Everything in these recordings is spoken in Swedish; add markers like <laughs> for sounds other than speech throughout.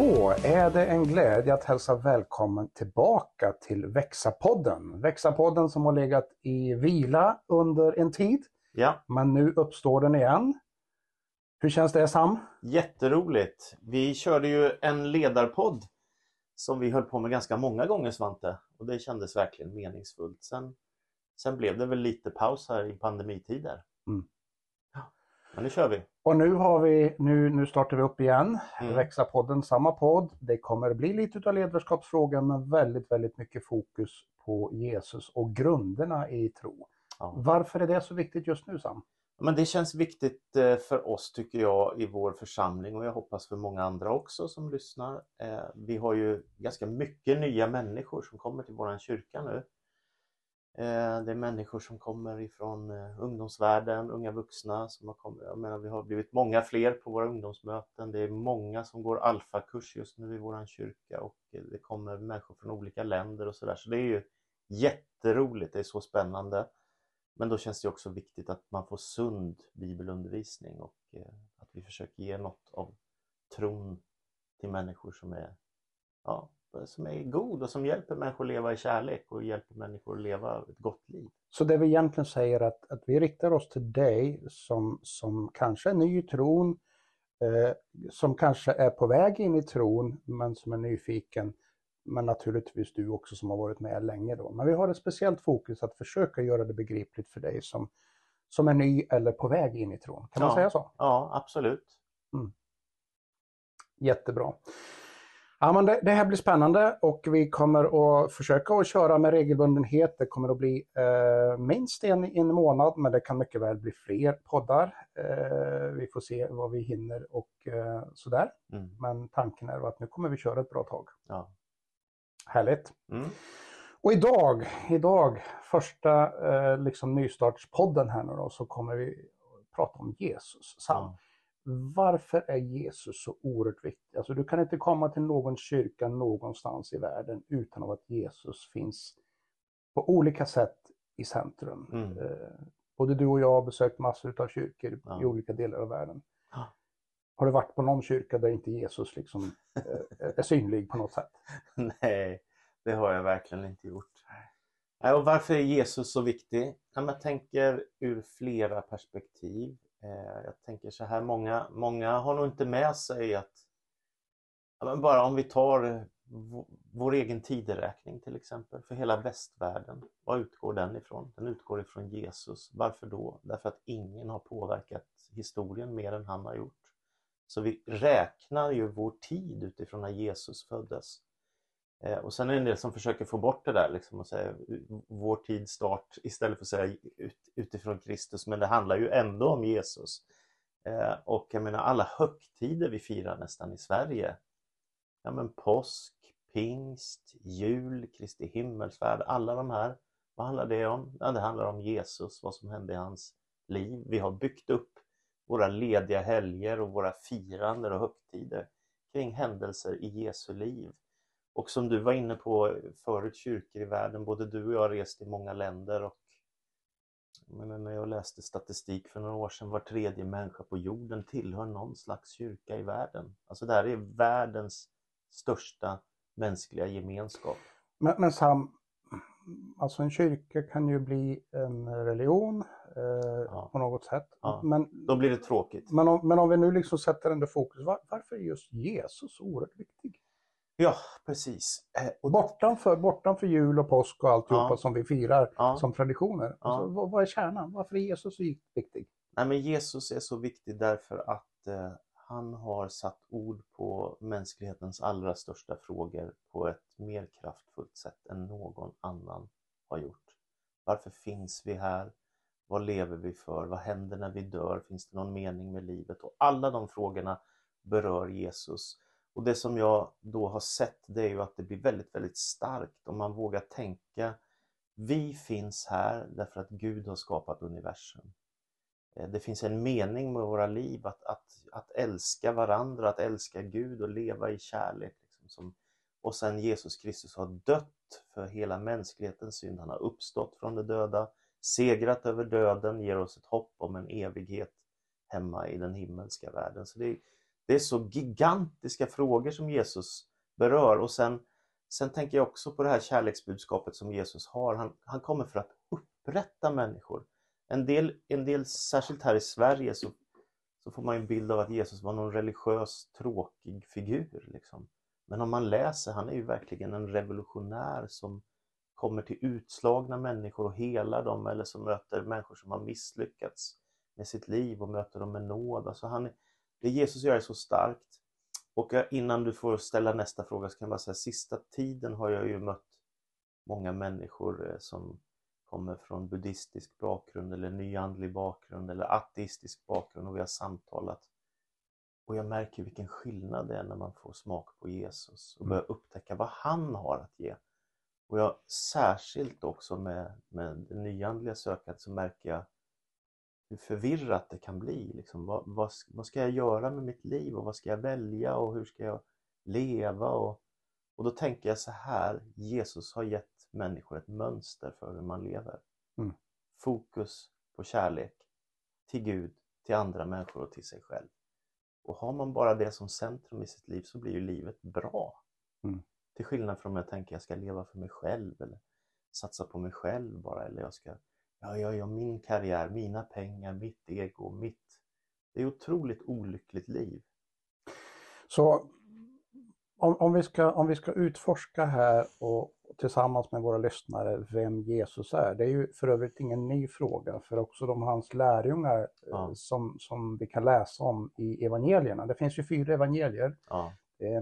Då är det en glädje att hälsa välkommen tillbaka till Växa-podden. Växa-podden som har legat i vila under en tid, Ja, men nu uppstår den igen. Hur känns det Sam? jätteroligt. Vi körde ju en ledarpodd som vi höll på med ganska många gånger Svante och det kändes verkligen meningsfullt. Sen, sen blev det väl lite paus här i pandemitider. Mm. Ja, men nu kör vi. Och nu, har vi, nu, nu startar vi upp igen. Mm. Växa-podden, samma podd. Det kommer bli lite av ledarskapsfrågan men väldigt, väldigt mycket fokus på Jesus och grunderna i tro. Ja. Varför är det så viktigt just nu Sam? Men det känns viktigt eh, för oss tycker jag i vår församling och jag hoppas för många andra också som lyssnar. Eh, Vi har ju ganska mycket nya människor som kommer till våran kyrka nu. Eh, det är människor som kommer ifrån eh, ungdomsvärlden, unga vuxna som har kommit. Jag menar, vi har blivit många fler på våra ungdomsmöten. Det är många som går alfakurs just nu i vår kyrka och eh, det kommer människor från olika länder och sådär. Så det är ju jätteroligt, det är så spännande. Men då känns det också viktigt att man får sund bibelundervisning och att vi försöker ge något av tron till människor som är, ja, som är god och som hjälper människor att leva i kärlek och hjälper människor att leva ett gott liv. Så det vi egentligen säger att, att vi riktar oss till dig som, som kanske är ny i tron, eh, som kanske är på väg in i tron men som är nyfiken. Men naturligtvis du också som har varit med länge då. Men vi har ett speciellt fokus att försöka göra det begripligt för dig som, som är ny eller på väg in i tron. Kan man Ja. säga så? Ja, absolut. Jättebra. Ja, men det, det här blir spännande och vi kommer att försöka att köra med regelbundenhet. Det kommer att bli eh, minst en, en månad, men det kan mycket väl bli fler poddar. Eh, vi får se vad vi hinner och eh, sådär. Mm. Men tanken är att nu kommer vi köra ett bra tag. Ja. Härligt. Mm. Och idag, idag första eh, liksom nystartspodden här nu då, så kommer vi prata om Jesus. Sam, Ja. Varför är Jesus så oerhört viktig? Alltså du kan inte komma till någon kyrka någonstans i världen utan att Jesus finns på olika sätt i centrum. Mm. Eh, både du och jag har besökt massor av kyrkor Ja. i olika delar av världen. Ja. Har du varit på någon kyrka där inte Jesus liksom eh, är synlig på något sätt? <laughs> Nej, det har jag verkligen inte gjort. Och varför är Jesus så viktig? Jag tänker ur flera perspektiv. Eh, Jag tänker så här, många, många har nog inte med sig att ja, men bara om vi tar vår egen tideräkning till exempel för hela västvärlden. Vad utgår den ifrån? Den utgår ifrån Jesus. Varför då? Därför att ingen har påverkat historien mer än han har gjort. Så vi räknar ju vår tid utifrån när Jesus föddes. Eh, och sen är det en del som försöker få bort det där liksom och säga vår tids start istället för att säga ut, utifrån Kristus. Men det handlar ju ändå om Jesus. Eh, Och jag menar alla högtider vi firar nästan i Sverige. Ja men påsk, pingst, jul, Kristi himmelsfärd, alla de här. Vad handlar det om? Ja, det handlar om Jesus, vad som hände i hans liv. Vi har byggt upp våra lediga helger och våra firanden och högtider kring händelser i Jesu liv. Och som du var inne på förut, kyrkor i världen, både du och jag har rest i många länder och menar, när jag läste statistik för några år sedan, var tredje människa på jorden tillhör någon slags kyrka i världen. Alltså det här är världens största mänskliga gemenskap. Men, men Sam, alltså en kyrka kan ju bli en religion eh, Ja. på något sätt. Ja. Men, Då blir det tråkigt. men, om, men om vi nu liksom sätter ändå fokus, var, varför är just Jesus så oerhört viktig? Ja, precis. Eh, Och Bortanför, bortanför jul och påsk och alltihopa Ja. som vi firar Ja. som traditioner. Ja. Alltså, vad, vad är kärnan? Varför är Jesus så viktig? Nej, men Jesus är så viktig därför att eh, han har satt ord på mänsklighetens allra största frågor på ett mer kraftfullt sätt än någon annan har gjort. Varför finns vi här? Vad lever vi för? Vad händer när vi dör? Finns det någon mening med livet? Och alla de frågorna berör Jesus. Och det som jag då har sett det är ju att det blir väldigt, väldigt starkt om man vågar tänka vi finns här därför att Gud har skapat universum. Eh, det finns en mening med våra liv, att, att, att älska varandra, att älska Gud och leva i kärlek. Liksom, som, och sen Jesus Kristus har dött för hela mänsklighetens synd. Han har uppstått från de döda, segrat över döden, ger oss ett hopp om en evighet hemma i den himmelska världen. Så det, är- det är så gigantiska frågor som Jesus berör och sen, sen tänker jag också på det här kärleksbudskapet som Jesus har. Han, han kommer för att upprätta människor. En del, en del, särskilt här i Sverige, så, så får man en bild av att Jesus var någon religiös tråkig figur. Liksom. Men om man läser, han är ju verkligen en revolutionär som kommer till utslagna människor och helar dem eller som möter människor som har misslyckats med sitt liv och möter dem med nåd. Alltså han, det Jesus gör är så starkt. Och innan du får ställa nästa fråga så kan jag bara säga, sista tiden har jag ju mött många människor eh, som kommer från buddhistisk bakgrund eller nyandlig bakgrund eller ateistisk bakgrund och vi har samtalat. Och jag märker vilken skillnad det är när man får smak på Jesus och börjar upptäcka vad han har att ge. Och jag särskilt också med, med det nyandliga sökandet så märker jag hur förvirrat det kan bli. Liksom, vad, vad, vad, ska jag göra med mitt liv och vad ska jag välja och hur ska jag leva? Och, och då tänker jag så här, Jesus har gett människor ett mönster för hur man lever. Mm. Fokus på kärlek till Gud, till andra människor och till sig själv. Och har man bara det som centrum i sitt liv så blir ju livet bra. Mm. Till skillnad från om jag tänker jag ska leva för mig själv eller satsa på mig själv bara eller jag ska, ja, ja, ja, min karriär, mina pengar, mitt ego, mitt... Det är ett otroligt olyckligt liv. Så om, om, vi ska, om vi ska utforska här och tillsammans med våra lyssnare vem Jesus är. Det är ju för övrigt ingen ny fråga för också de hans lärjungar ja. som, som vi kan läsa om i evangelierna. Det finns ju fyra evangelier. Ja.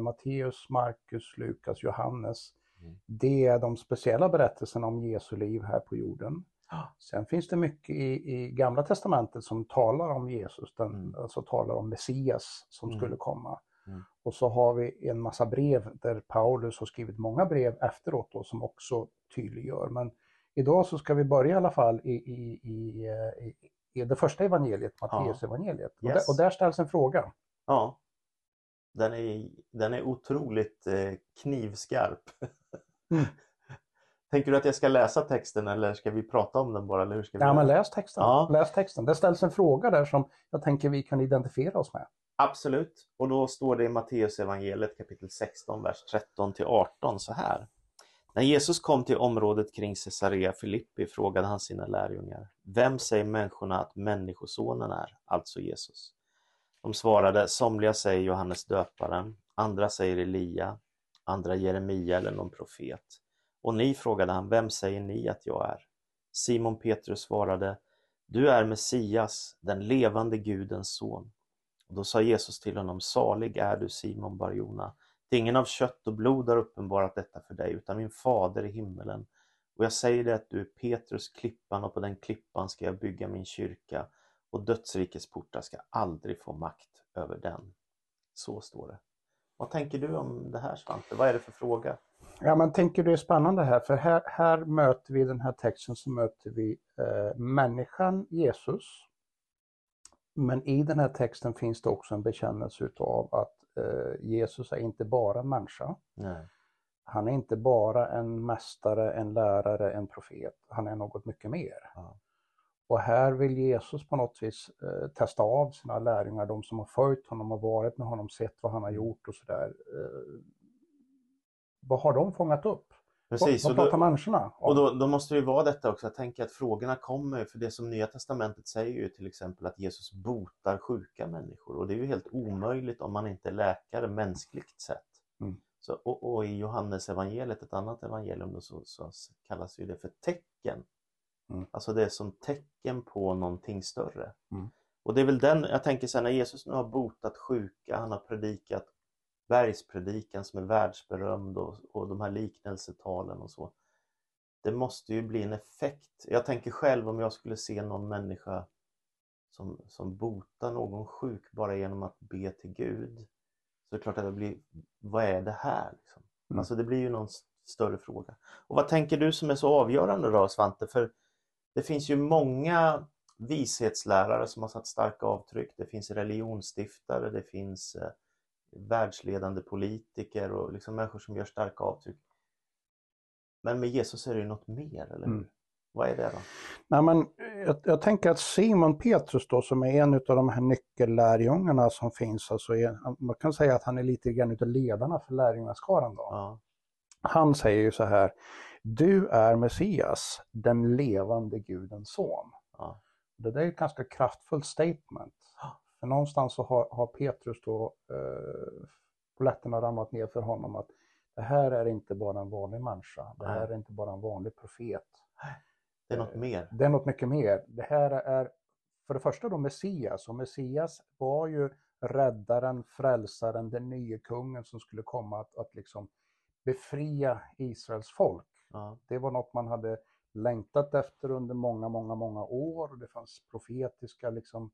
Matteus, Markus, Lukas, Johannes. Mm. Det är de speciella berättelserna om Jesu liv här på jorden. Sen finns det mycket i, i Gamla Testamentet som talar om Jesus, den, mm. alltså talar om Messias som mm. skulle komma. Mm. Och så har vi en massa brev där Paulus har skrivit många brev efteråt då, som också tydliggör. Men idag så ska vi börja i alla fall i, i, i, i, i det första evangeliet, Matteus evangeliet. Yes. Och, där, och där ställs en fråga. Ja. Den är, den är otroligt eh, knivskarp. <laughs> Tänker du att jag ska läsa texten eller ska vi prata om den bara? Eller hur ska vi ja, men läs texten. Ja. läs texten. Det ställs en fråga där som jag tänker vi kan identifiera oss med. Absolut, och då står det i Matteus evangeliet kapitel 16, vers 13 till 18 så här. När Jesus kom till området kring Caesarea Filippi frågade han sina lärjungar, vem säger människorna att Människosonen är, alltså Jesus? De svarade, somliga säger Johannes döparen, andra säger Elia, andra Jeremia eller någon profet. Och ni, frågade han, vem säger ni att jag är? Simon Petrus svarade, du är Messias, den levande Gudens son. Och då sa Jesus till honom, salig är du Simon Barjona. Det är ingen av kött och blod har uppenbarat detta för dig, utan min fader i himmelen. Och jag säger dig att du är Petrus klippan och på den klippan ska jag bygga min kyrka och dödsrikets portar ska aldrig få makt över den. Så står det. Vad tänker du om det här Svante? Vad är det för fråga? Ja men tänker du är spännande här för här, här möter vi den här texten så möter vi eh, människan Jesus men i den här texten finns det också en bekännelse utav att eh, Jesus är inte bara människa. Nej. Han är inte bara en mästare, en lärare, en profet. Han är något mycket mer. Ja. Och här vill Jesus på något vis eh, testa av sina lärjungar, de som har följt honom och varit med honom, sett vad han har gjort och sådär. Eh, vad har de fångat upp? Precis, vad, vad pratar människorna om? Och då, då, måste det ju vara detta också, jag tänker att frågorna kommer, för det som Nya Testamentet säger ju till exempel att Jesus botar sjuka människor och det är ju helt omöjligt om man inte är läkare mänskligt sett. Mm. Så, och, och, i Johannes evangeliet, ett annat evangelium, då, så, så kallas ju det för tecken. Mm. Alltså det är som tecken på någonting större. Mm. Och det är väl den, jag tänker här, när Jesus nu har botat sjuka, han har predikat bergspredikan som är världsberömd och, och de här liknelsetalen och så. Det måste ju bli en effekt. Jag tänker själv om jag skulle se någon människa som, som botar någon sjuk bara genom att be till Gud. Så är det klart att det blir, vad är det här? Liksom? Mm. Alltså det blir ju någon större fråga. Och vad tänker du som är så avgörande då Svante? För det finns ju många vishetslärare som har satt starka avtryck. Det finns religionsstiftare, det finns eh, världsledande politiker och liksom människor som gör starka avtryck. Men med Jesus är det ju något mer, eller hur? Mm. Vad är det då? Nej, men jag, jag, tänker att Simon Petrus då som är en av de här nyckellärjungarna som finns, alltså är, man kan säga att han är lite grann utav ledarna för lärjungaskaran då. Ja. Han säger ju så här, du är Messias, den levande Gudens son. Ja. Det där är ett ganska kraftfullt statement. För någonstans så har, har Petrus då, eh, polletterna ramlat ner för honom att det här är inte bara en vanlig människa, det här är inte bara en vanlig profet. Det är något mer. Det är något mycket mer. Det här är för det första då Messias och Messias var ju räddaren, frälsaren, den nya kungen som skulle komma att, att liksom befria Israels folk. Ja. Det var något man hade längtat efter under många, många, många år. Det fanns profetiska liksom,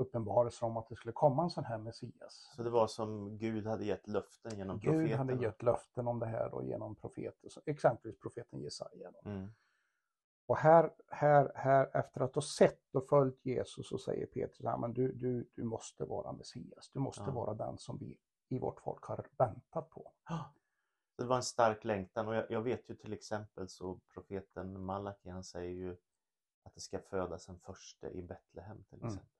uppenbarelser om att det skulle komma en sån här Messias. Så det var som Gud hade gett löften genom Gud profeterna? hade gett löften om det här då genom profeter, exempelvis profeten Jesaja. Mm. Och här, här, här, efter att ha sett och följt Jesus så säger Petrus, ja, men du, du, du måste vara Messias, du måste Ja. vara den som vi i vårt folk har väntat på. Det var en stark längtan och jag, jag vet ju till exempel så profeten Malaki han säger ju att det ska födas en förste i Betlehem till Mm. exempel. Mm.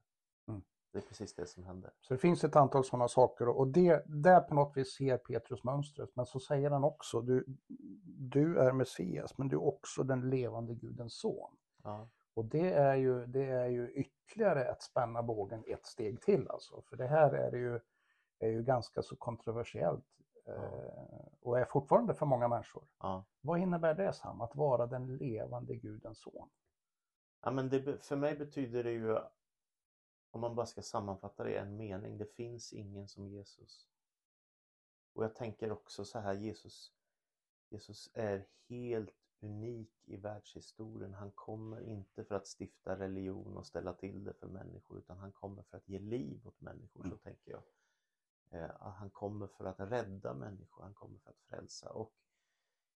Det är precis det som händer. Så det finns ett antal sådana saker och det, där på något vis ser Petrus mönstret. Men så säger han också, du, du är Messias men du är också den levande Gudens son. Ja. Och det är ju, det är ju ytterligare att spänna bågen ett steg till alltså. För det här är ju, är ju ganska så kontroversiellt. Eh, och är fortfarande för många människor. Ja. Vad innebär det Sam, att vara den levande Gudens son? Ja, men det, för mig betyder det ju, om man bara ska sammanfatta det i en mening, det finns ingen som Jesus. Och jag tänker också så här, Jesus, Jesus är helt unik i världshistorien. Han kommer inte för att stifta religion och ställa till det för människor, utan han kommer för att ge liv åt människor, så Mm. tänker jag. Eh, han kommer för att rädda människor, han kommer för att frälsa. Och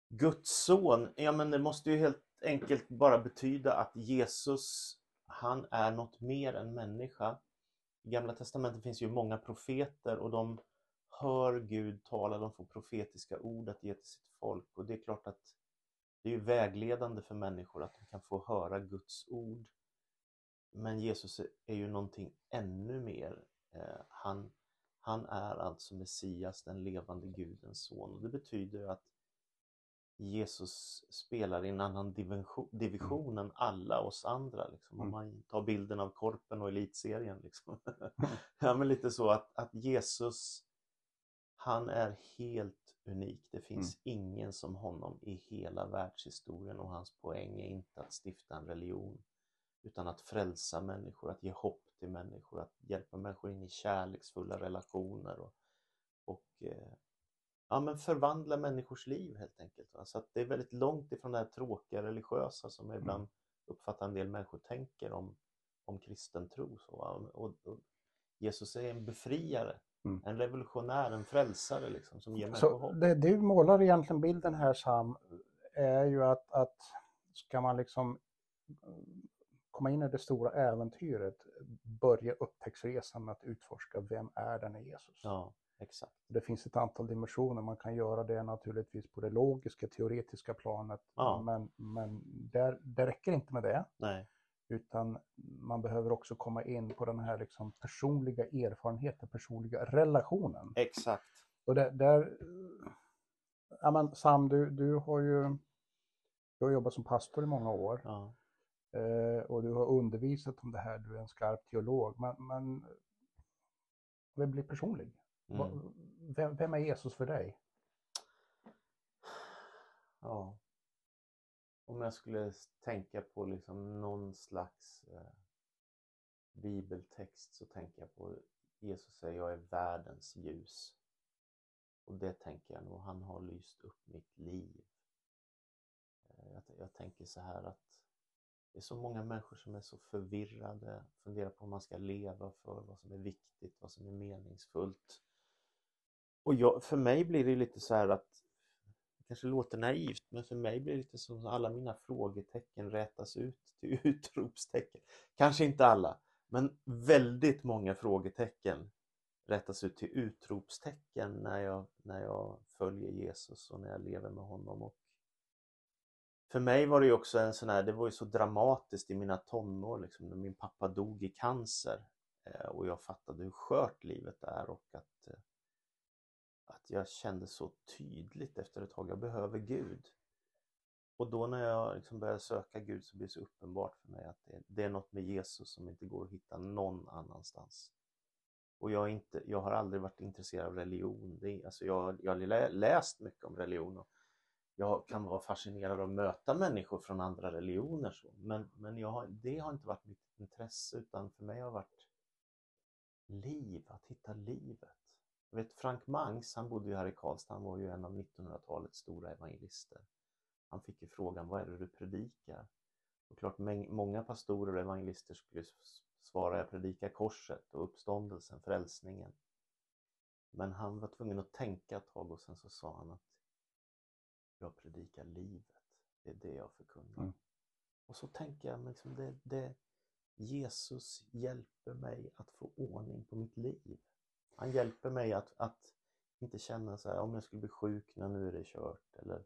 Guds son, ja men det måste ju helt enkelt bara betyda att Jesus, han är något mer än människa. I Gamla Testamentet finns ju många profeter och de hör Gud tala, de får profetiska ord att ge till sitt folk och det är klart att det är vägledande för människor att de kan få höra Guds ord. Men Jesus är ju någonting ännu mer. Eh, han, han är alltså Messias, den levande Gudens son och det betyder att Jesus spelar i en annan division, division än alla oss andra. Liksom. Om Mm. man tar bilden av Korpen och Elitserien. Liksom. <laughs> ja, men lite så att, att Jesus, han är helt unik. Det finns ingen som honom i hela världshistorien och hans poäng är inte att stifta en religion utan att frälsa människor, att ge hopp till människor, att hjälpa människor in i kärleksfulla relationer och, och eh, ja, men förvandla människors liv helt enkelt. Va? Så att det är väldigt långt ifrån det här tråkiga religiösa som jag ibland uppfattar en del människor tänker om, om kristen tro. Så, och, och Jesus är en befriare, Mm. en revolutionär, en frälsare liksom, som ger människor hopp. det du målar egentligen bilden här Sam, är ju att, att ska man liksom mm, komma in i det stora äventyret, börja upptäcktsresan med att utforska vem är denne Jesus? Ja, exakt. Det finns ett antal dimensioner, man kan göra det naturligtvis på det logiska, teoretiska planet, Ja. men, men där, det räcker inte med det, Nej. utan man behöver också komma in på den här liksom personliga erfarenheten, personliga relationen. Exakt. Och där, där ja, men Sam, du, du har ju du har jobbat som pastor i många år Ja. eh, och du har undervisat om det här, du är en skarp teolog, men, men vem blir personlig? Mm. Vem, vem är Jesus för dig? Ja. Om jag skulle tänka på liksom någon slags eh, bibeltext så tänker jag på Jesus säger jag är världens ljus. Och det tänker jag nog, han har lyst upp mitt liv. Eh, jag, jag tänker så här att det är så många människor som är så förvirrade, funderar på vad man ska leva för, vad som är viktigt, vad som är meningsfullt. Och jag, för mig blir det lite så här att det kanske låter naivt, men för mig blir det lite som att alla mina frågetecken rätas ut till <laughs> utropstecken. Kanske inte alla, men väldigt många frågetecken rätas ut till utropstecken när jag, när jag följer Jesus och när jag lever med honom. Och för mig var det ju också en sån här, det var ju så dramatiskt i mina tonår liksom, när min pappa dog i cancer eh, och jag fattade hur skört livet är och att, eh, att jag kände så tydligt efter ett tag, jag behöver Gud. Och då när jag liksom började söka Gud så blev det så uppenbart för mig att det, det är något med Jesus som inte går att hitta någon annanstans. Och jag, inte, jag har aldrig varit intresserad av religion. Det, alltså jag, jag har läst mycket om religion och jag kan vara fascinerad av att möta människor från andra religioner. Så. Men, men jag har, det har inte varit mitt intresse utan för mig har det varit liv, att hitta livet. Jag vet Frank Mangs, han bodde ju här i Karlstad, han var ju en av 1900-talets stora evangelister. Han fick ju frågan, vad är det du predikar? Och klart många pastorer och evangelister skulle svara, jag predikar korset och uppståndelsen, frälsningen. Men han var tvungen att tänka ett tag och sen så sa han att jag predikar livet. Det är det jag förkunnar. Mm. Och så tänker jag, liksom det, det, Jesus hjälper mig att få ordning på mitt liv. Han hjälper mig att, att inte känna så här, om jag skulle bli sjuk, när nu är det kört. Eller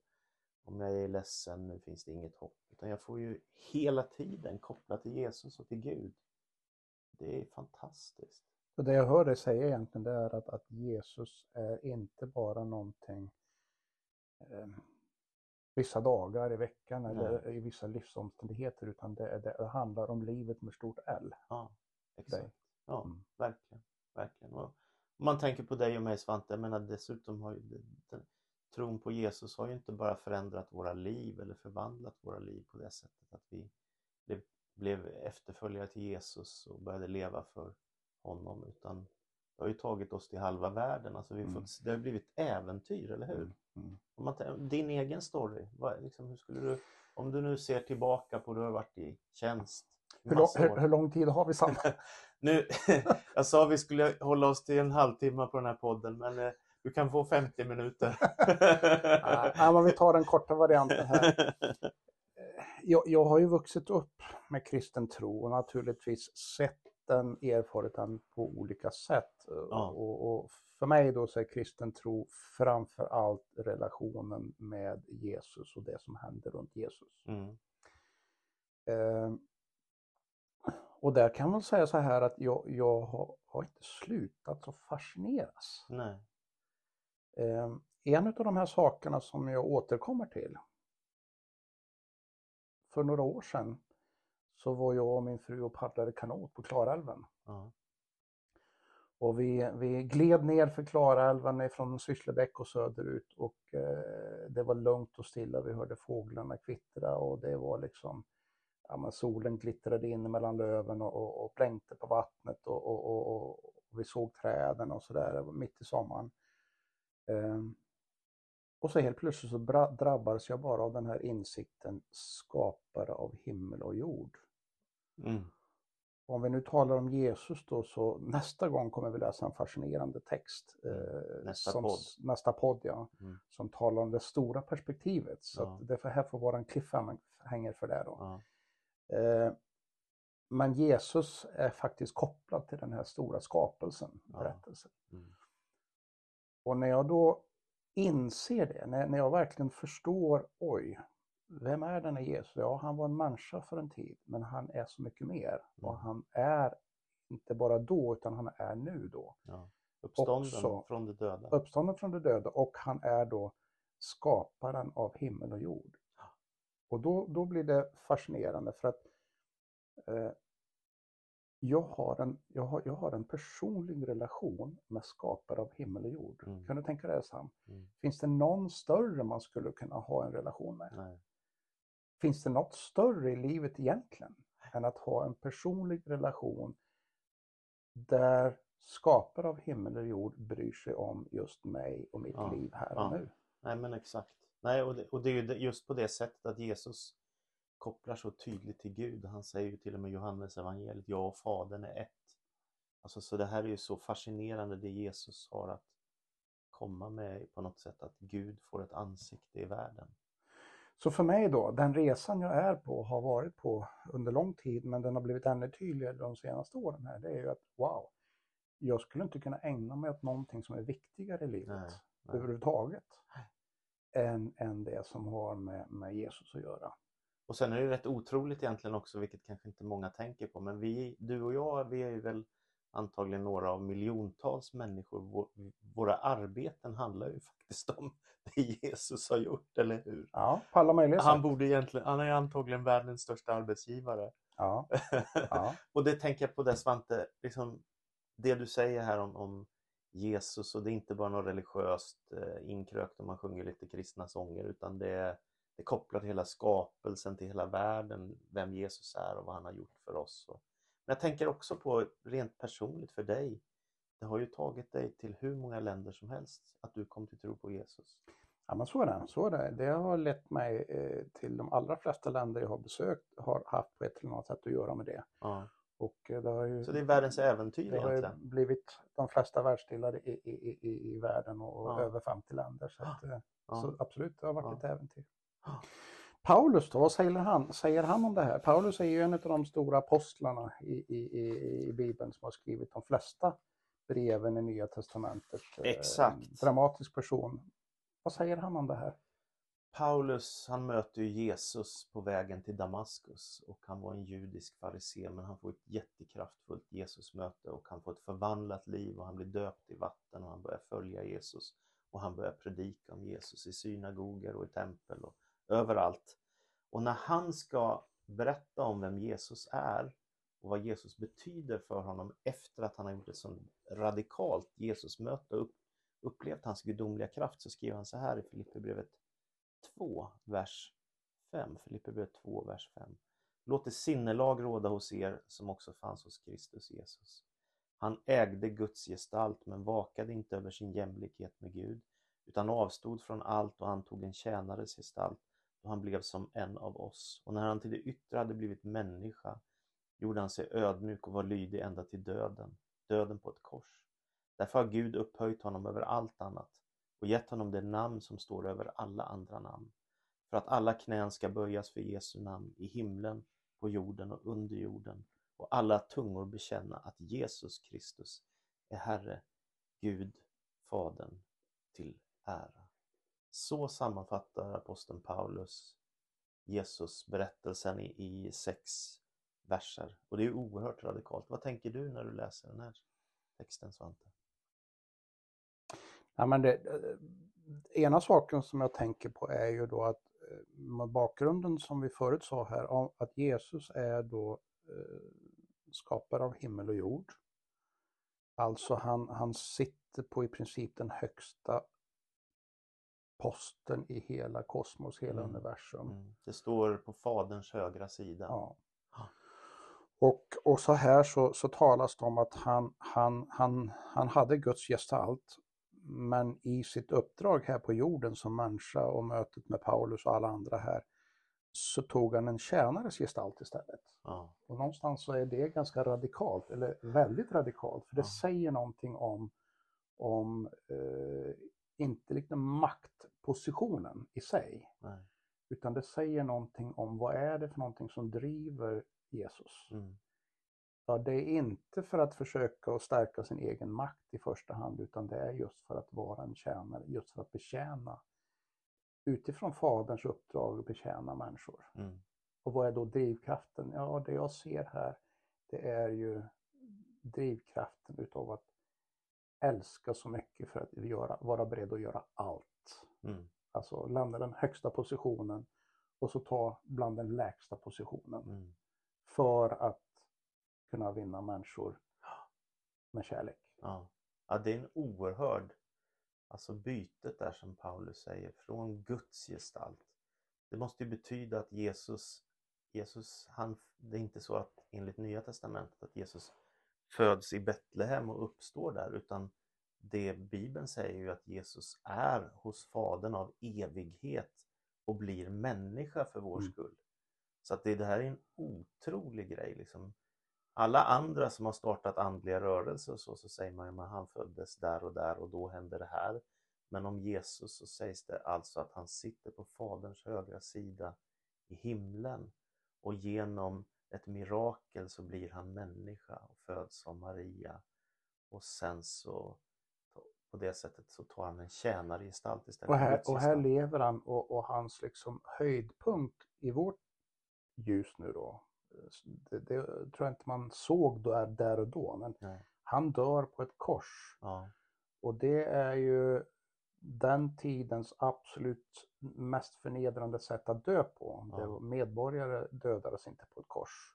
om jag är ledsen, nu finns det inget hopp. Utan jag får ju hela tiden koppla till Jesus och till Gud. Det är fantastiskt. Så det jag hör dig säga egentligen det är att, att Jesus är inte bara någonting eh, vissa dagar i veckan Nej. eller i vissa livsomständigheter utan det, det, det, handlar om livet med stort L. Ja, exakt. Ja, mm. verkligen. verkligen. Och man tänker på dig och mig Svante, jag menar dessutom har ju den, tron på Jesus har ju inte bara förändrat våra liv eller förvandlat våra liv på det sättet att vi blev, blev efterföljare till Jesus och började leva för honom utan det har ju tagit oss till halva världen. Alltså vi mm. fått, det har blivit äventyr, eller hur? Mm. mm. Man, din egen story, vad, liksom, hur skulle du, om du nu ser tillbaka på hur du har varit i tjänst. Hur, lång, hur, hur lång tid har vi Sam? <laughs> nu, <laughs> jag sa vi skulle hålla oss till en halvtimme på den här podden men eh, du kan få 50 minuter. <laughs> ja, men vi tar den korta varianten här. <laughs> Jag, jag har ju vuxit upp med kristen tro och naturligtvis sett den, erfarit den på olika sätt. Ja. Och, och, för mig då så är kristen tro framför allt relationen med Jesus och det som händer runt Jesus. Mm. Eh, och där kan man säga så här att jag, jag har, har inte slutat att fascineras. Nej. Eh, en av de här sakerna som jag återkommer till. För några år sedan så var jag och min fru och paddlade kanot på Klarälven. Ja. Och vi, vi gled ner för Klarälven från Sysslebäck och söderut och eh, det var lugnt och stilla. Vi hörde fåglarna kvittra och det var liksom ja, solen glittrade in mellan löven och, och, och blänkte på vattnet och, och, och, vi såg träden och sådär mitt i sommaren. Eh, och så helt plötsligt så drabbades jag bara av den här insikten, skapare av himmel och jord. Mm. Om vi nu talar om Jesus då så nästa gång kommer vi läsa en fascinerande text. Eh, nästa som, podd. Nästa podd ja. Mm. Som talar om det stora perspektivet. Så ja. det här får vara en cliffhanger för det då. Ja. Eh, men Jesus är faktiskt kopplad till den här stora skapelsen, berättelsen. Ja. Mm. Och när jag då inser det, när, när jag verkligen förstår, oj, vem är denna Jesus? Ja, han var en människa för en tid, men han är så mycket mer. Och mm. han är inte bara då, utan han är nu då. Ja. Uppstånden Också, från de döda. Uppstånden från de döda och han är då skaparen av himmel och jord. Och då, då blir det fascinerande för att eh, jag, har en, jag, har, jag har en personlig relation med skapare av himmel och jord. Mm. Kan du tänka dig det Sam? Mm. Finns det någon större man skulle kunna ha en relation med? Nej. Finns det något större i livet egentligen än att ha en personlig relation där skapare av himmel och jord bryr sig om just mig och mitt ja, liv här och ja. nu? Nej men exakt. Nej, och, det, och det är ju just på det sättet att Jesus kopplar så tydligt till Gud. Han säger ju till och med Johannes evangeliet, jag och Fadern är ett. Alltså, så det här är ju så fascinerande det Jesus har att komma med på något sätt, att Gud får ett ansikte i världen. Så för mig då, den resan jag är på har varit på under lång tid men den har blivit ännu tydligare de senaste åren här. Det är ju att wow, jag skulle inte kunna ägna mig åt någonting som är viktigare i livet nej, nej. överhuvudtaget. Än, än det som har med, med Jesus att göra. Och sen är det rätt otroligt egentligen också, vilket kanske inte många tänker på, men vi, du och jag, vi är ju väl antagligen några av miljontals människor. Vår, våra arbeten handlar ju <laughs> faktiskt om det Jesus har gjort, eller hur? Ja, på alla möjliga Han sätt. borde egentligen, han är antagligen världens största arbetsgivare. Ja, <laughs> ja, och det tänker jag på det Svante, liksom, det du säger här om, om Jesus och det är inte bara något religiöst eh, inkrökt om man sjunger lite kristna sånger utan det, det kopplar till hela skapelsen, till hela världen, vem Jesus är och vad han har gjort för oss. Och, men jag tänker också på rent personligt för dig, det har ju tagit dig till hur många länder som helst att du kom till tro på Jesus. ja men så är det. Så är det. det har lett mig eh, till de allra flesta länder jag har besökt har haft på ett eller annat sätt att göra med det. Ja. Och eh, det har ju, Så det är världens äventyr det har ju egentligen. blivit de flesta världsdelar i, i, i, i världen och Ja. över 50 länder. Så, att, eh, Ja. så absolut, det har varit Ja. ett äventyr. Paulus då, vad säger han, säger han om det här? Paulus är ju en av de stora apostlarna i, i, i, i Bibeln som har skrivit de flesta breven i Nya Testamentet. Eh, Exakt. Dramatisk person. Vad säger han om det här? Paulus han möter ju Jesus på vägen till Damaskus och han var en judisk farisé men han får ett jättekraftfullt Jesusmöte och han får ett förvandlat liv och han blir döpt i vatten och han börjar följa Jesus och han börjar predika om Jesus i synagoger och i tempel och överallt. Och när han ska berätta om vem Jesus är och vad Jesus betyder för honom efter att han har gjort ett så radikalt Jesusmöte och upplevt hans gudomliga kraft så skriver han så här i Filipperbrevet 2, vers 5. Filipperbrevet 2, vers 5. Låt det sinnelag råda hos er som också fanns hos Kristus Jesus. Han ägde Guds gestalt men vakade inte över sin jämlikhet med Gud utan avstod från allt och antog en tjänares gestalt då han blev som en av oss. Och när han till det yttre hade blivit människa gjorde han sig ödmjuk och var lydig ända till döden, döden på ett kors. Därför har Gud upphöjt honom över allt annat och gett honom det namn som står över alla andra namn. För att alla knän ska böjas för Jesu namn i himlen, på jorden och under jorden och alla tungor bekänna att Jesus Kristus är Herre, Gud, Fadern till ära. Så sammanfattar aposteln Paulus Jesus berättelsen i, i sex verser och det är oerhört radikalt. Vad tänker du när du läser den här texten Svante? Ja, men det, eh, ena saken som jag tänker på är ju då att eh, med bakgrunden som vi förut sa här, att Jesus är då eh, skapare av himmel och jord. Alltså han, han sitter på i princip den högsta posten i hela kosmos, hela Mm. universum. Mm. Det står på Faderns högra sida. Ja. Och, och så här så, så talas det om att han, han, han, han hade Guds gestalt, men i sitt uppdrag här på jorden som människa och mötet med Paulus och alla andra här, så tog han en tjänares gestalt istället. Ja. Och någonstans så är det ganska radikalt, eller väldigt radikalt, för det Ja. säger någonting om, om eh, inte liksom maktpositionen i sig, Nej. utan det säger någonting om vad är det för någonting som driver Jesus. Mm. Ja, det är inte för att försöka att stärka sin egen makt i första hand, utan det är just för att vara en tjänare, just för att betjäna utifrån Faderns uppdrag att betjäna människor. Mm. Och vad är då drivkraften? Ja, det jag ser här, det är ju drivkraften utav att älska så mycket för att göra, vara beredd att göra allt. Mm. Alltså lämna den högsta positionen och så ta bland den lägsta positionen Mm. för att kunna vinna människor med kärlek. Ja. ja, det är en oerhörd, alltså bytet där som Paulus säger, från Guds gestalt. Det måste ju betyda att Jesus, Jesus han, det är inte så att enligt Nya Testamentet att Jesus föds i Betlehem och uppstår där, utan det Bibeln säger ju att Jesus är hos Fadern av evighet och blir människa för vår Mm. skull. Så att det, det här är en otrolig grej. Liksom. Alla andra som har startat andliga rörelser så, så säger man ju att han föddes där och där och då hände det här. Men om Jesus så sägs det alltså att han sitter på Faderns högra sida i himlen och genom ett mirakel så blir han människa och föds av Maria. Och sen så på det sättet så tar han en tjänargestalt istället Och här, och här lever han och, och hans liksom höjdpunkt i vårt ljus nu då, det, det tror jag inte man såg då, där och då, men Nej. han dör på ett kors. Ja, Och det är ju den tidens absolut mest förnedrande sätt att dö på. Ja. Det var, medborgare dödades inte på ett kors.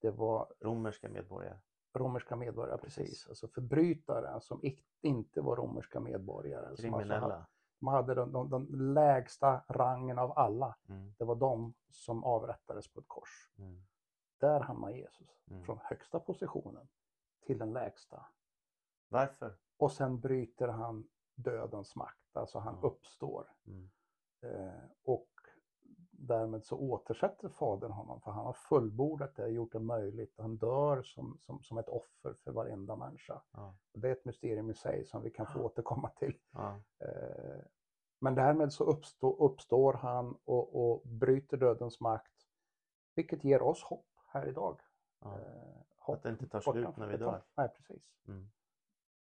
Det var romerska medborgare. romerska medborgare, precis. Precis. Alltså förbrytare som inte var romerska medborgare. Alltså Kriminella. de hade den, den, den lägsta rangen av alla. Mm, Det var de som avrättades på ett kors. mm, Där hamnar Jesus. mm. Från högsta positionen till den lägsta. Varför? Och sen bryter han dödens makt, alltså han Ja. uppstår. Mm. Eh, och därmed så återsätter Fadern honom, för han har fullbordat det, gjort det möjligt. Han dör som, som, som ett offer för varenda människa. Ja, det är ett mysterium i sig som vi kan få Ja. återkomma till. ja, Eh, men därmed så uppstår, uppstår han och, och bryter dödens makt, vilket ger oss hopp här idag. ja. Eh, hopp Att det inte tar slut när vi dör. Nej, precis. Mm.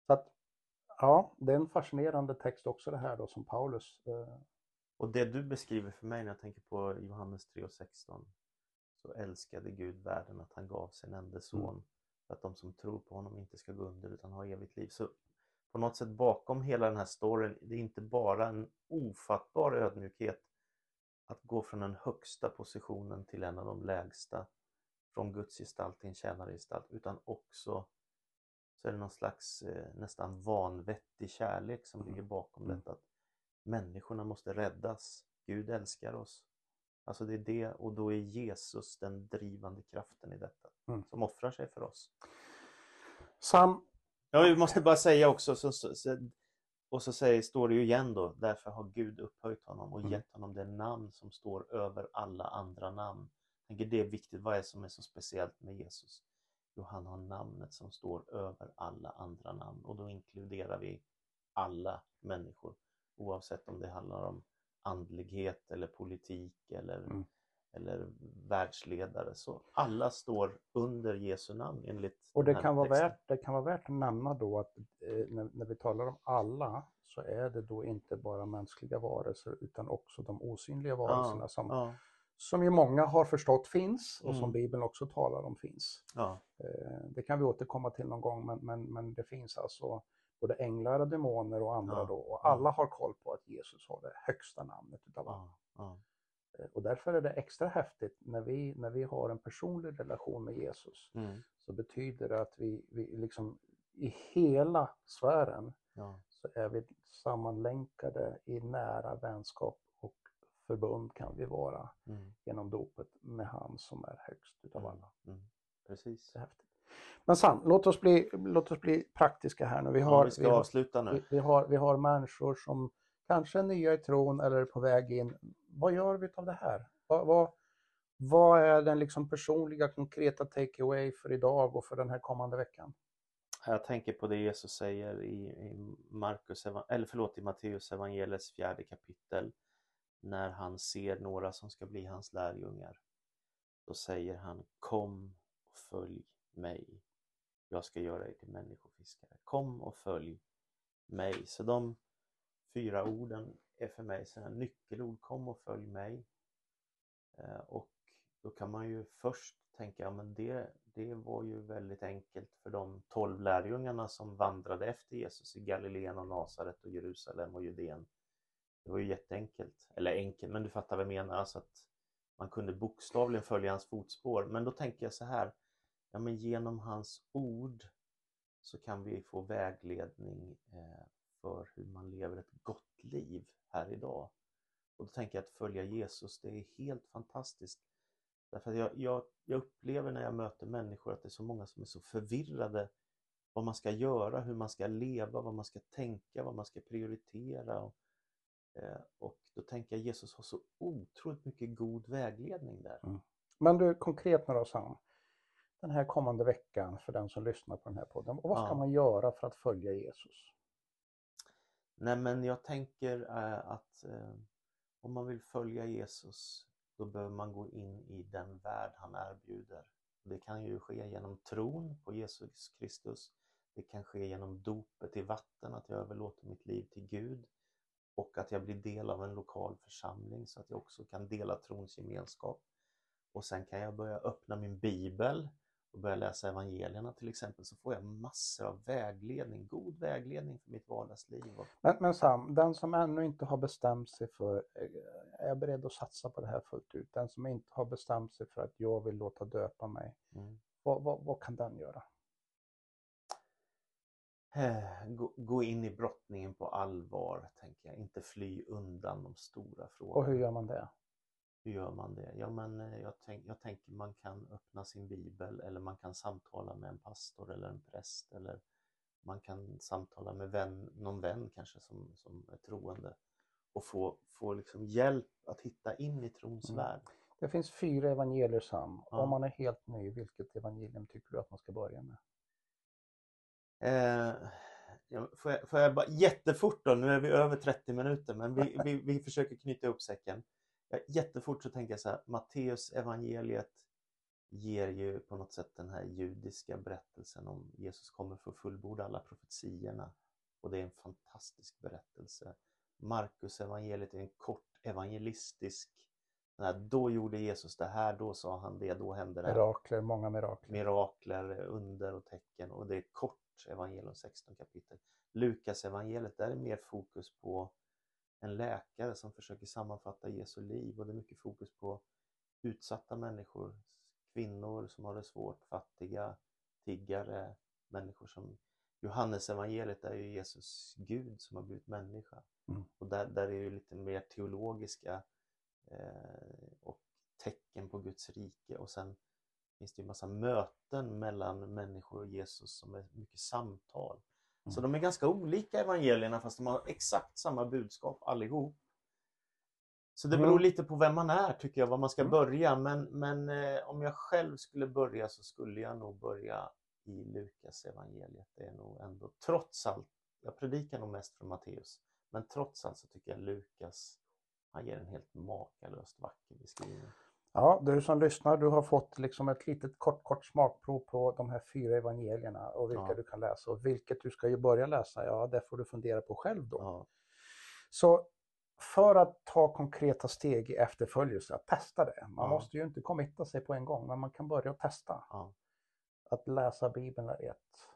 Så att, ja, det är en fascinerande text också det här då som Paulus eh, Och det du beskriver för mig när jag tänker på Johannes 3 och 16 så älskade Gud världen att han gav sin enda son för att de som tror på honom inte ska gå under utan ha evigt liv. Så på något sätt bakom hela den här storyn, det är inte bara en ofattbar ödmjukhet att gå från den högsta positionen till en av de lägsta, från Guds gestalt till en tjänargestalt, utan också så är det någon slags eh, nästan vanvettig kärlek som Mm. ligger bakom Mm. detta. Att människorna måste räddas. Gud älskar oss. Alltså det är det och då är Jesus den drivande kraften i detta. Mm. Som offrar sig för oss. Sam, Ja, vi måste bara säga också, så, så, så, och så säger, står det ju igen då, därför har Gud upphöjt honom och Mm. gett honom det namn som står över alla andra namn. Tänker det är viktigt, vad är det som är så speciellt med Jesus? Jo, han har namnet som står över alla andra namn och då inkluderar vi alla människor oavsett om det handlar om andlighet eller politik eller, Mm. eller världsledare. Så alla står under Jesu namn enligt och det kan, vara texten. värt, det kan vara värt att nämna då att eh, när, när vi talar om alla så är det då inte bara mänskliga varelser utan också de osynliga varelserna som, Ja, som ju många har förstått finns och som Mm. Bibeln också talar om finns. ja, Eh, det kan vi återkomma till någon gång men, men, men det finns alltså både änglar och demoner och andra Ja. då och alla har koll på att Jesus har det högsta namnet utav alla. ja. Eh, Och därför är det extra häftigt när vi, när vi har en personlig relation med Jesus Mm, så betyder det att vi, vi liksom i hela sfären så är vi sammanlänkade i nära vänskap förbund kan vi vara mm, genom dopet med han som är högst utav Mm. alla. mm. Precis. Men Sam, låt oss bli, låt oss bli praktiska här nu. Vi Ja, har, vi ska vi, har, avsluta nu. vi, vi, har, vi har människor som kanske är nya i tron eller är på väg in. Vad gör vi av det här? Vad, vad, vad är den liksom personliga konkreta takeaway för idag och för den här kommande veckan? Jag tänker på det Jesus säger i, i, Markus, eva- eller förlåt, i Matteus evangeliets fjärde kapitel när han ser några som ska bli hans lärjungar. Då säger han Kom och följ mig. Jag ska göra er till människofiskare. Kom och följ mig. Så de fyra orden är för mig sådana nyckelord. Kom och följ mig. Eh, och då kan man ju först tänka, ja men det, det var ju väldigt enkelt för de tolv lärjungarna som vandrade efter Jesus i Galileen och Nasaret och Jerusalem och Judeen. Det var ju jätteenkelt, eller enkelt, men du fattar vad jag menar, alltså att man kunde bokstavligen följa hans fotspår. Men då tänker jag så här, ja men genom hans ord så kan vi få vägledning eh, för hur man lever ett gott liv här idag. Och då tänker jag att följa Jesus, det är helt fantastiskt. Därför att jag, jag, jag upplever när jag möter människor att det är så många som är så förvirrade vad man ska göra, hur man ska leva, vad man ska tänka, vad man ska prioritera. Och, och då tänker jag Jesus har så otroligt mycket god vägledning där. Men du, konkret nu då Sam. Den här kommande veckan för den som lyssnar på den här podden. Och vad ska Ja. man göra för att följa Jesus? Nej men jag tänker eh, att eh, om man vill följa Jesus då behöver man gå in i den värld han erbjuder. Det kan ju ske genom tron på Jesus Kristus. Det kan ske genom dopet i vatten, att jag överlåter att jag blir del av en lokal församling så att jag också kan dela trons gemenskap. Och sen kan jag börja öppna min bibel och börja läsa evangelierna till exempel så får jag massor av vägledning, god vägledning för mitt vardagsliv. Men, men Sam, den som ännu inte har bestämt sig för, eh, är jag beredd att satsa på det här fullt ut? Den som inte har bestämt sig för att jag vill låta döpa mig, mm. vad, vad, vad kan den göra? Eh, gå, in i brottningen på allvar, tänker jag. Inte fly undan de stora frågorna. Och hur gör man det? Hur gör man det? Ja, men eh, jag, tänk, jag tänker man kan öppna sin bibel eller man kan samtala med en pastor eller en präst eller man kan samtala med vän, någon vän kanske som, som är troende och få, få liksom hjälp att hitta in i trons mm. värld. Det finns fyra evangelier Sam. Ja. Om man är helt ny, vilket evangelium tycker du att man ska börja med? Eh, får, jag, får jag bara jättefort då, nu är vi över 30 minuter men vi, vi, vi försöker knyta ihop säcken. Jättefort så tänker jag så här, Matteus evangeliet ger ju på något sätt den här judiska berättelsen om Jesus kommer för att fullborda alla profetiorna. Och det är en fantastisk berättelse. Markus evangeliet är en kort evangelistisk här, då gjorde Jesus det här, då sa han det, då hände det. Mirakler, många mirakler. Mirakler, under och tecken och det är kort evangelium 16 kapitel. Lukas evangeliet där är mer fokus på en läkare som försöker sammanfatta Jesu liv och det är mycket fokus på utsatta människor, kvinnor som har det svårt, fattiga, tiggare, människor som Johannes evangeliet är ju Jesus Gud som har blivit människa. Mm. Och där, där är det lite mer teologiska eh, och tecken på Guds rike och sen finns det ju massa möten mellan människor och Jesus som är mycket samtal. Så de är ganska olika evangelierna fast de har exakt samma budskap allihop. Så det beror mm. lite på vem man är tycker jag, var man ska mm. börja. Men, men eh, om jag själv skulle börja så skulle jag nog börja i Lukas evangeliet. Det är nog ändå, trots allt, jag predikar nog mest från Matteus, men trots allt så tycker jag Lukas, han ger en helt makalöst vacker beskrivning. Ja, du som lyssnar, du har fått liksom ett litet kort, kort smakprov på de här fyra evangelierna och vilka ja. du kan läsa och vilket du ska ju börja läsa, ja det får du fundera på själv då. Ja. Så för att ta konkreta steg i efterföljelse, att testa det. Man ja. måste ju inte committa sig på en gång, men man kan börja testa. Att läsa Bibeln är ett.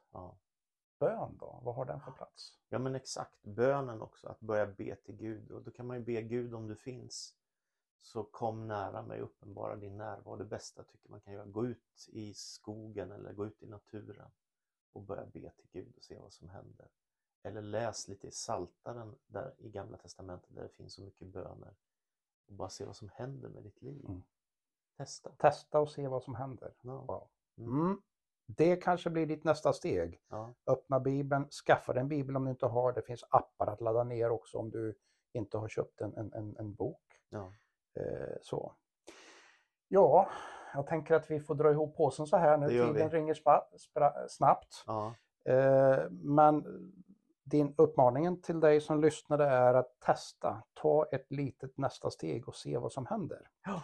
Bön då, vad har den för plats? Ja men exakt, bönen också, att börja be till Gud och då kan man ju be Gud om du finns så kom nära mig, uppenbara din närvaro. Det bästa tycker man kan göra. Gå ut i skogen eller gå ut i naturen och börja be till Gud och se vad som händer. Eller läs lite i Saltaren där i Gamla Testamentet där det finns så mycket böner och bara se vad som händer med ditt liv. Mm. Testa. Testa och se vad som händer. Ja. Wow. Mm. mm. Det kanske blir ditt nästa steg. Ja. Öppna Bibeln, skaffa dig en bibel om du inte har. Det finns appar att ladda ner också om du inte har köpt en, en, en bok. Ja. Eh, så. Ja, jag tänker att vi får dra ihop påsen så här nu. Tiden vi. ringer snabbt. Ja. Eh, men din uppmaningen till dig som lyssnade är att testa, ta ett litet nästa steg och se vad som händer. Ja.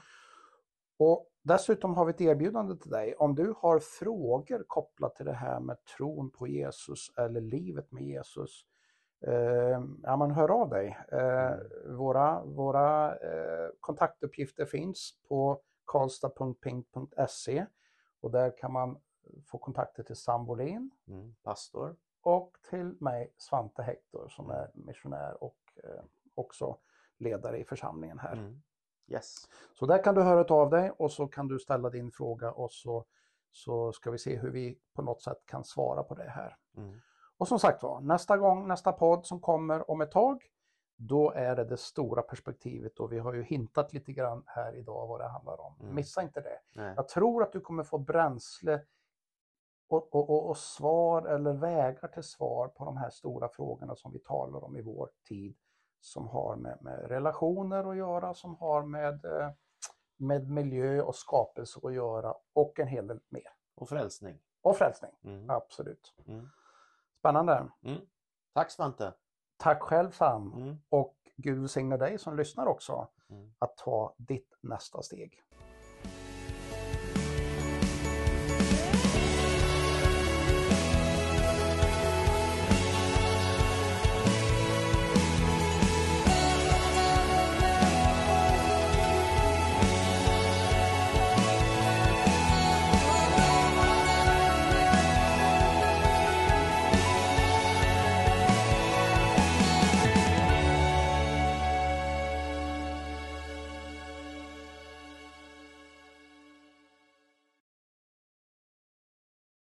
Och Dessutom har vi ett erbjudande till dig. Om du har frågor kopplat till det här med tron på Jesus eller livet med Jesus eh, ja, man hör av dig. Eh, våra våra eh, kontaktuppgifter finns på karlstad.ping.se och där kan man få kontakter till Sam Bolin, mm, pastor, och till mig Svante Hector som är missionär och eh, också ledare i församlingen här. Mm. Yes. Så där kan du höra av dig och så kan du ställa din fråga och så, så ska vi se hur vi på något sätt kan svara på det här. Mm. Och som sagt var, nästa gång, nästa podd som kommer om ett tag, då är det det stora perspektivet och vi har ju hintat lite grann här idag vad det handlar om. Mm. Missa inte det. Nej. Jag tror att du kommer få bränsle och, och, och, och, svar eller vägar till svar på de här stora frågorna som vi talar om i vår tid som har med, med relationer att göra, som har med, eh, med miljö och skapelse att göra och en hel del mer. Och frälsning. Och frälsning, mm. absolut. Mm. Spännande. Mm. Tack Svante. Tack själv Sam. Mm. Och Gud välsigne dig som lyssnar också mm. att ta ditt nästa steg.